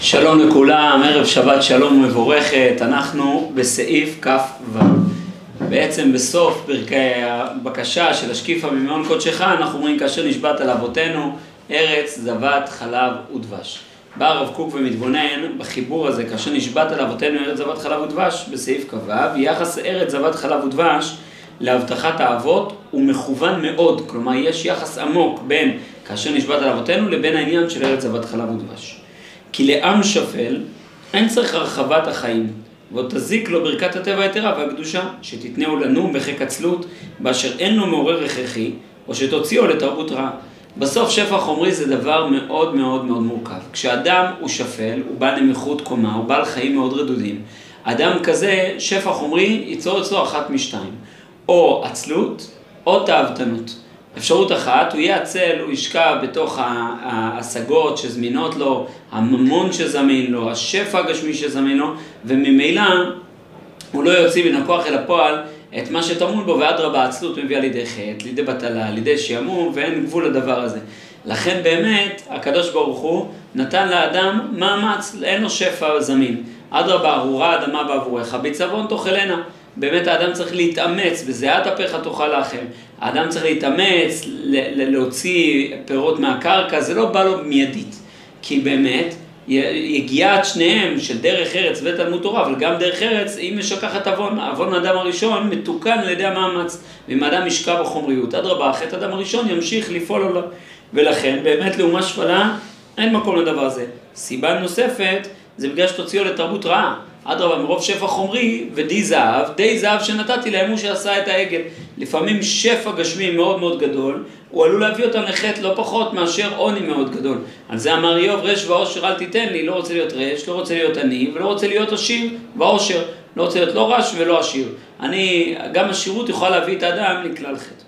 שלום לכולם, ערב שבת שלום ומבורכת, אנחנו בסעיף כ"ו. בעצם בסוף פרקי הבקשה של השקיפה ממעון קודשך, אנחנו אומרים כאשר נשבעת על אבותינו, ארץ זבת חלב ודבש. בא הרב קוק ומתבונן בחיבור הזה, כאשר נשבעת על אבותינו ארץ זבת חלב ודבש, בסעיף כ"ו, יחס ארץ זבת חלב ודבש להבטחת האבות הוא מכוון מאוד, כלומר יש יחס עמוק בין כאשר נשבעת על אבותינו לבין העניין של ארץ זבת חלב ודבש. כי לעם שפל אין צריך הרחבת החיים, ועוד תזיק לו ברכת הטבע היתרה והקדושה, שתתנהו לנום בחיק עצלות, באשר אין לו מעורר הכרחי, או שתוציאו לתרבות רעה. בסוף שפע חומרי זה דבר מאוד מאוד מאוד מורכב. כשאדם הוא שפל, הוא בעל נמיכות קומה, הוא בעל חיים מאוד רדודים, אדם כזה, שפע חומרי ייצור אצלו אחת משתיים, או עצלות, או תאוותנות. אפשרות אחת, הוא יהיה עצל, הוא ישקע בתוך ההשגות שזמינות לו, הממון שזמין לו, השפע הגשמי שזמין לו, וממילא הוא לא יוציא מן הכוח אל הפועל את מה שטמון בו, ואדרבה, העצלות מביאה לידי חטא, לידי בטלה, לידי שעמום, ואין גבול לדבר הזה. לכן באמת, הקדוש ברוך הוא נתן לאדם מאמץ, אין לו שפע זמין. אדרבה, ארורה אדמה בעבורך, בצוון תאכלנה. באמת האדם צריך להתאמץ, בזיעת אפיך תאכל לחם. האדם צריך להתאמץ, להוציא פירות מהקרקע, זה לא בא לו מיידית. כי באמת, יגיעת שניהם של דרך ארץ ותלמוד תורה, אבל גם דרך ארץ, היא משכחת עוון. עוון האדם הראשון מתוקן על ידי המאמץ. ואם האדם ישקע בחומריות, אדרבה, חטא האדם הראשון ימשיך לפעול עליו. ולכן, באמת לאומה שפלה, אין מקום לדבר הזה. סיבה נוספת, זה בגלל שתוציאו לתרבות רעה. אדרבה, מרוב שפע חומרי ודי זהב, די זהב שנתתי להם הוא שעשה את העגל. לפעמים שפע גשמי מאוד מאוד גדול, הוא עלול להביא אותם לחטא לא פחות מאשר עוני מאוד גדול. על זה אמר איוב, רש ועושר אל תיתן לי, לא רוצה להיות רש, לא רוצה להיות עני, ולא רוצה להיות עשיר ועושר. לא רוצה להיות לא רש ולא עשיר. אני, גם השירות יכולה להביא את האדם לכלל חטא.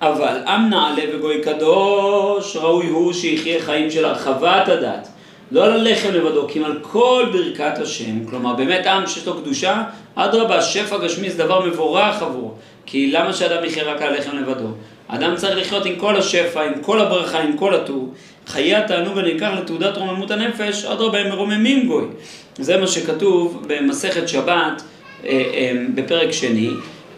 אבל עם נעלה וגוי קדוש, ראוי הוא שיחיה חיים של הרחבת הדת. לא על הלחם לבדו, כי אם על כל ברכת השם, כלומר באמת עם שיש לו קדושה, אדרבה, שפע גשמי זה דבר מבורך עבורו. כי למה שאדם יחיה רק על הלחם לבדו? אדם צריך לחיות עם כל השפע, עם כל הברכה, עם כל הטור. חיי התענוג הנלקח לתעודת רוממות הנפש, אדרבה, הם מרוממים גוי. זה מה שכתוב במסכת שבת, אה, אה, בפרק שני.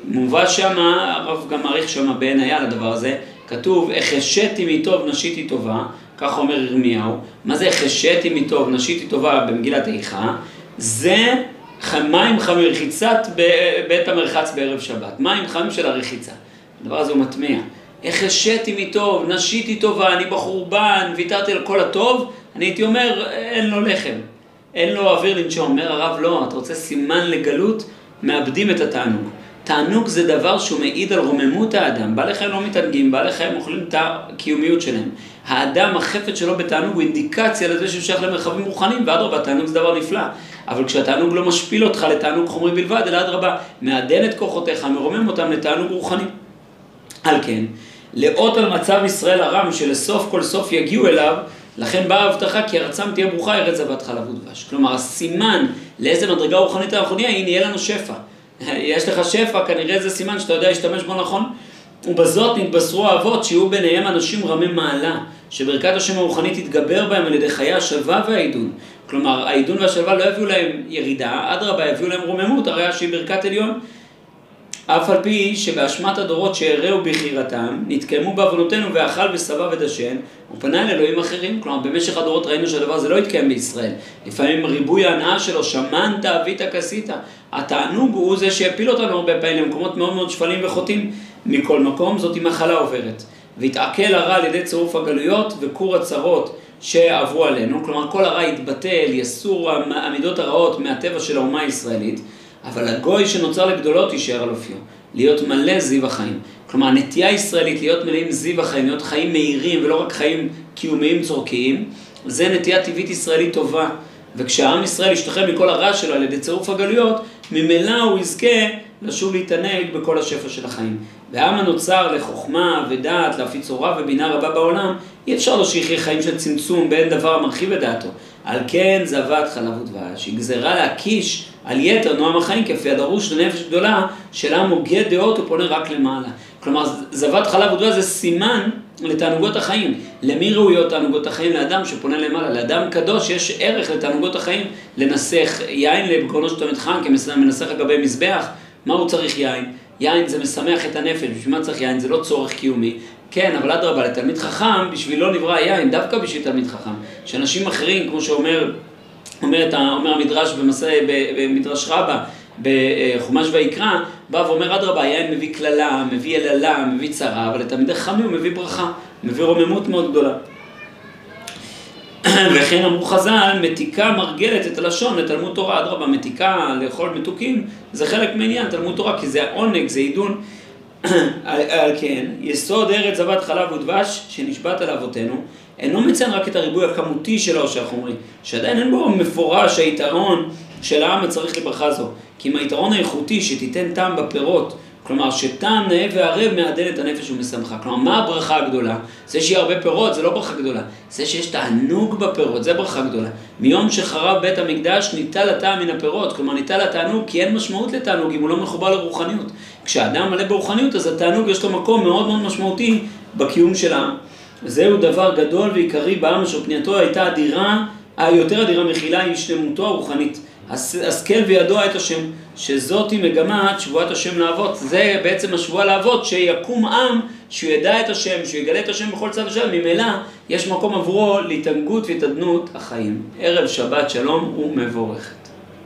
מובא שמה, הרב גם מעריך שמה בעין היה לדבר הזה, כתוב, החשיתי מטוב נשיתי טובה. כך אומר ירמיהו, מה זה חשתי מטוב, נשיתי טובה במגילת איכה? זה מים חמים, רחיצת בית המרחץ בערב שבת, מים חמים של הרחיצה. הדבר הזה הוא מטמיע. איך החשיתי מטוב, נשיתי טובה, אני בחורבן, ויתרתי על כל הטוב, אני הייתי אומר, אין לו לחם, אין לו אוויר לנשום. אומר הרב, לא, אתה רוצה סימן לגלות, מאבדים את התענוג. תענוג זה דבר שהוא מעיד על רוממות האדם. בעלי חיים לא מתענגים, בעלי חיים אוכלים את הקיומיות שלהם. האדם, החפץ שלו בתענוג הוא אינדיקציה לזה שהוא שייך למרחבים רוחניים, ואדרבה, תענוג זה דבר נפלא. אבל כשהתענוג לא משפיל אותך לתענוג חומרי בלבד, אלא אדרבה, מעדן את כוחותיך, מרומם אותם לתענוג רוחני. על כן, לאות על מצב ישראל הרם, שלסוף כל סוף יגיעו אליו, לכן באה ההבטחה כי ארצם תהיה ברוכה, ארץ זבת חלב ודבש. כלומר, הסימן לאיזה מדרגה רוחנית אנחנו נהיה, הנה יהיה לנו שפע. יש לך שפע, כנראה זה סימן שאתה יודע להשתמש בו נכון. ובזאת נתבשרו האבות שיהיו ביניהם אנשים רמי מעלה, שברכת השם הרוחנית תתגבר בהם על ידי חיי השלווה והעידון. כלומר, העידון והשלווה לא יביאו להם ירידה, אדרבה, יביאו להם רוממות, הרי שהיא ברכת עליון. אף על פי שבאשמת הדורות שהרעו בחירתם, נתקיימו בעוונותינו ואכל ושבע ודשן, הוא פנה אל אלוהים אחרים. כלומר, במשך הדורות ראינו שהדבר הזה לא התקיים בישראל. לפעמים ריבוי ההנאה שלו, שמנת, אבית, כסית. התענוג הוא זה שהפיל אותנו הרבה פעמים למקומות מאוד מאוד שפלים וחוטאים. מכל מקום, זאת מחלה עוברת. והתעכל הרע על ידי צירוף הגלויות וכור הצרות שעברו עלינו. כלומר, כל הרע יתבטל, יסור המידות הרעות מהטבע של האומה הישראלית. אבל הגוי שנוצר לגדולות יישאר על אופיו, להיות מלא זיו החיים. כלומר, הנטייה הישראלית להיות מלאים זיו החיים, להיות חיים מהירים ולא רק חיים קיומיים צורכיים, זה נטייה טבעית ישראלית טובה. וכשהעם ישראל ישתחרר מכל הרע שלו על ידי צירוף הגלויות, ממילא הוא יזכה לשוב להתענג בכל השפע של החיים. והעם הנוצר לחוכמה ודעת, להפיץ הוראה ובינה רבה בעולם, אי אפשר לו שיחיה חיים של צמצום באין דבר המרחיב את דעתו. על כן זבת חלב ודבש, היא גזרה להקיש על יתר נועם החיים, כפי הדרוש לנפש גדולה, של עם הוגה דעות ופונה רק למעלה. כלומר, זבת חלב ודבש זה סימן לתענוגות החיים. למי ראויות תענוגות החיים? לאדם שפונה למעלה. לאדם קדוש יש ערך לתענוגות החיים. לנסח יין לבקרונו של תלמיד חכם כמנסח על מזבח. מה הוא צריך יין? יין זה משמח את הנפש, בשביל מה צריך יין? זה לא צורך קיומי. כן, אבל אדרבה, לתלמיד חכם, בשבילו נברא יין, דווקא בשביל תלמיד חכם. שאנשים אחרים, כמו שאומר אומר, אומר המדרש במסע, במדרש רבה, בחומש ויקרא, בא ואומר אדרבה, היין מביא קללה, מביא יללה, מביא צרה, אבל לתלמידי חכמים הוא מביא ברכה, מביא רוממות מאוד גדולה. וכן אמרו חז"ל, מתיקה מרגלת את הלשון לתלמוד תורה, אדרבה, מתיקה לאכול מתוקים, זה חלק מעניין תלמוד תורה, כי זה העונג, זה עידון. על כן, יסוד ארץ זבת חלב ודבש שנשבעת על אבותינו, אינו מציין רק את הריבוי הכמותי של העושר החומרי, שעדיין אין בו מפורש היתרון של העם הצריך לברכה זו, כי אם היתרון האיכותי שתיתן טעם בפירות, כלומר שטעם נאה וערב מעדן את הנפש ומשמחה. כלומר, מה הברכה הגדולה? זה שיהיה הרבה פירות זה לא ברכה גדולה. זה שיש תענוג בפירות, זה ברכה גדולה. מיום שחרב בית המקדש ניטל הטעם מן הפירות, כלומר ניטל התענוג כי אין משמעות לתענוג אם הוא לא מחובר לרוחניות. כשאדם מלא ברוחניות אז התענוג יש לו מקום מאוד מאוד משמעותי בקיום של העם. זהו דבר גדול ועיקרי בעם אשר פנייתו הייתה אדירה, היותר אדירה מכילה היא שלמותו הרוחנית. השכל וידוע את השם, שזאתי מגמת שבועת השם לאבות. זה בעצם השבועה לאבות, שיקום עם, שהוא ידע את השם, שהוא יגלה את השם בכל צד השם, ממילא יש מקום עבורו להתענגות והתעדנות החיים. ערב שבת שלום ומבורכת.